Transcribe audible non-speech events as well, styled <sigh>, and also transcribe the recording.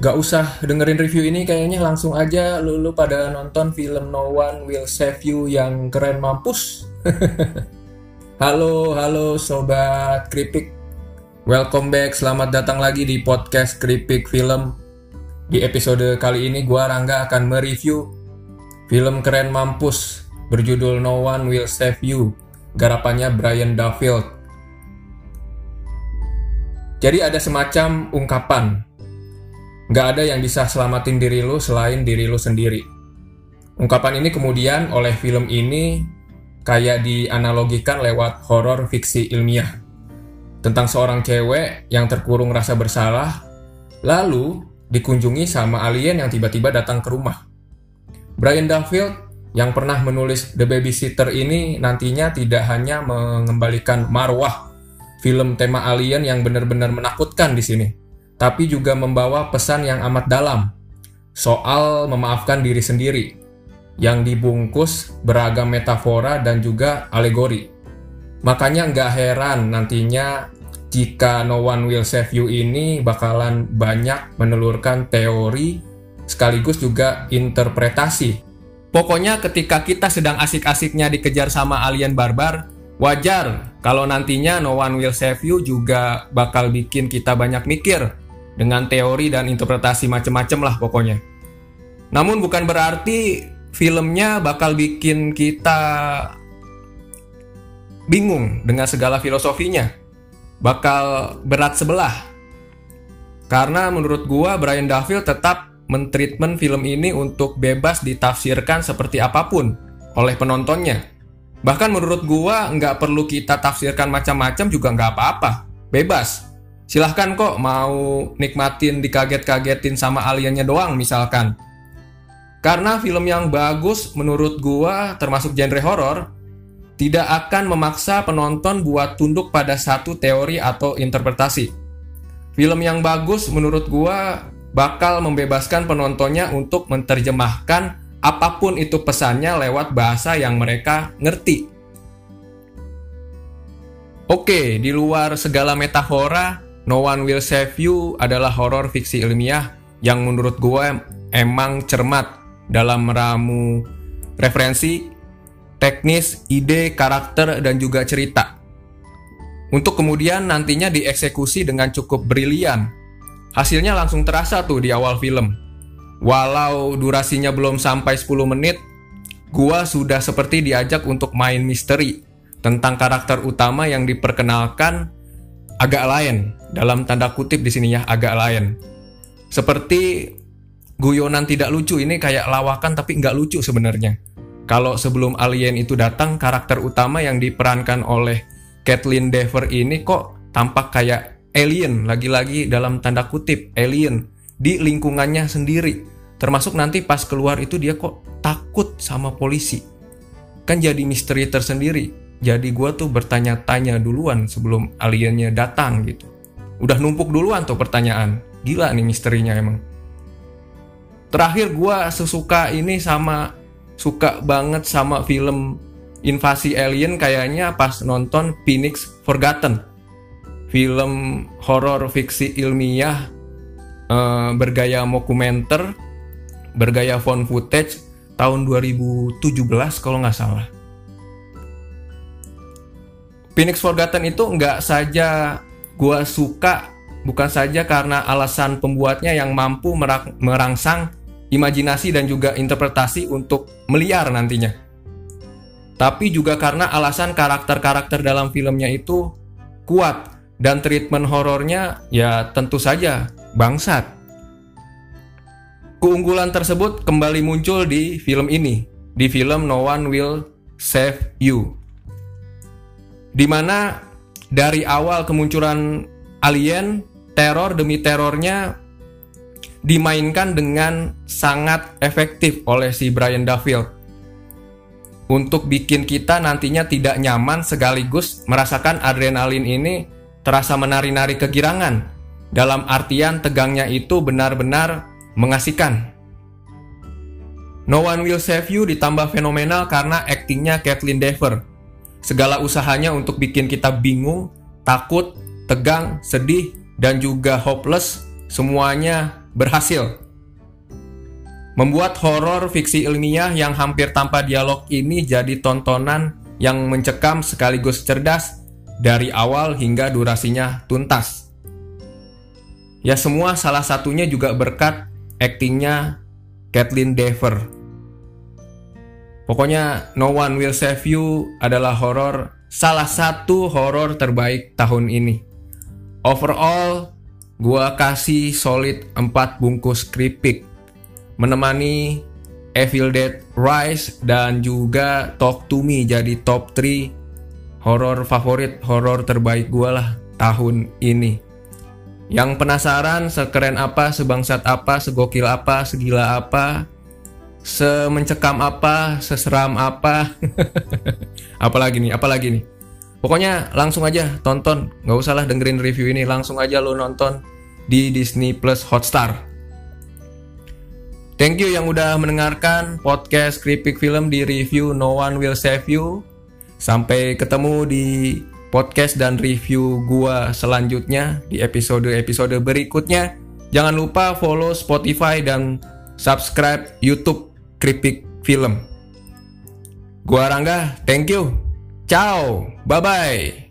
Gak usah dengerin review ini kayaknya langsung aja lu, lu pada nonton film No One Will Save You yang keren mampus. <laughs> halo, halo sobat Kripik. Welcome back, selamat datang lagi di podcast Kripik Film. Di episode kali ini gua Rangga akan mereview film keren mampus berjudul No One Will Save You. Garapannya Brian Duffield. Jadi ada semacam ungkapan Nggak ada yang bisa selamatin diri lu selain diri lu sendiri. Ungkapan ini kemudian oleh film ini kayak dianalogikan lewat horor fiksi ilmiah. Tentang seorang cewek yang terkurung rasa bersalah, lalu dikunjungi sama alien yang tiba-tiba datang ke rumah. Brian Duffield yang pernah menulis The Babysitter ini nantinya tidak hanya mengembalikan marwah film tema alien yang benar-benar menakutkan di sini, tapi juga membawa pesan yang amat dalam soal memaafkan diri sendiri yang dibungkus beragam metafora dan juga alegori. Makanya nggak heran nantinya jika No One Will Save You ini bakalan banyak menelurkan teori sekaligus juga interpretasi. Pokoknya ketika kita sedang asik-asiknya dikejar sama alien barbar, wajar kalau nantinya No One Will Save You juga bakal bikin kita banyak mikir dengan teori dan interpretasi macem-macem lah pokoknya. Namun bukan berarti filmnya bakal bikin kita bingung dengan segala filosofinya. Bakal berat sebelah. Karena menurut gua Brian Duffield tetap mentreatment film ini untuk bebas ditafsirkan seperti apa pun oleh penontonnya. Bahkan menurut gua nggak perlu kita tafsirkan macam-macam juga nggak apa-apa. Bebas silahkan kok mau nikmatin dikaget-kagetin sama aliennya doang misalkan. Karena film yang bagus menurut gua termasuk genre horor tidak akan memaksa penonton buat tunduk pada satu teori atau interpretasi. Film yang bagus menurut gua bakal membebaskan penontonnya untuk menerjemahkan apa pun itu pesannya lewat bahasa yang mereka ngerti. Oke, di luar segala metafora, No One Will Save You adalah horor fiksi ilmiah yang menurut gue emang cermat dalam meramu referensi, teknis, ide, karakter, dan juga cerita. Untuk kemudian nantinya dieksekusi dengan cukup brilian. Hasilnya langsung terasa tuh di awal film. Walau durasinya belum sampai 10 menit, gua sudah seperti diajak untuk main misteri tentang karakter utama yang diperkenalkan agak lain dalam tanda kutip di sini ya agak lain. Seperti guyonan tidak lucu ini kayak lawakan tapi nggak lucu sebenarnya. Kalau sebelum alien itu datang, karakter utama yang diperankan oleh Kathleen Dever ini kok tampak kayak alien, lagi-lagi dalam tanda kutip alien di lingkungannya sendiri. Termasuk nanti pas keluar itu dia kok takut sama polisi. Kan jadi misteri tersendiri jadi gue tuh bertanya-tanya duluan sebelum aliennya datang gitu. Udah numpuk duluan tuh pertanyaan. Gila nih misterinya emang. Terakhir gue sesuka ini sama suka banget sama film invasi alien kayaknya pas nonton Phoenix Forgotten. Film horor fiksi ilmiah uh, bergaya mockumenter, bergaya phone footage tahun 2017 kalau nggak salah Phoenix Forgotten itu nggak saja gua suka bukan saja karena alasan pembuatnya yang mampu merangsang imajinasi dan juga interpretasi untuk meliar nantinya. Tapi juga karena alasan karakter-karakter dalam filmnya itu kuat dan treatment horornya ya tentu saja bangsat. Keunggulan tersebut kembali muncul di film ini, di film No One Will Save You di mana dari awal kemunculan alien, teror demi terornya dimainkan dengan sangat efektif oleh si Brian Duffield untuk bikin kita nantinya tidak nyaman sekaligus merasakan adrenalin ini terasa menari-nari kegirangan. Dalam artian tegangnya itu benar-benar mengasihkan. No One Will Save You ditambah fenomenal karena aktingnya Kathleen Dever Segala usahanya untuk bikin kita bingung, takut, tegang, sedih, dan juga hopeless, semuanya berhasil. Membuat horor fiksi ilmiah yang hampir tanpa dialog ini jadi tontonan yang mencekam sekaligus cerdas dari awal hingga durasinya tuntas. Ya semua salah satunya juga berkat aktingnya Kathleen Dever. Pokoknya No One Will Save You adalah horor salah satu horor terbaik tahun ini. Overall, gua kasih solid 4 bungkus keripik menemani Evil Dead Rise dan juga Talk to Me jadi top 3 horor favorit horor terbaik gua lah tahun ini. Yang penasaran sekeren apa, sebangsat apa, segokil apa, segila apa, semencekam apa, seseram apa. <laughs> apalagi nih, apalagi nih. Pokoknya langsung aja tonton, nggak usah lah dengerin review ini, langsung aja lo nonton di Disney Plus Hotstar. Thank you yang udah mendengarkan podcast Kripik Film di review No One Will Save You. Sampai ketemu di podcast dan review gua selanjutnya di episode-episode berikutnya. Jangan lupa follow Spotify dan subscribe YouTube Kripik Film. Gua Rangga, thank you. Ciao, bye-bye.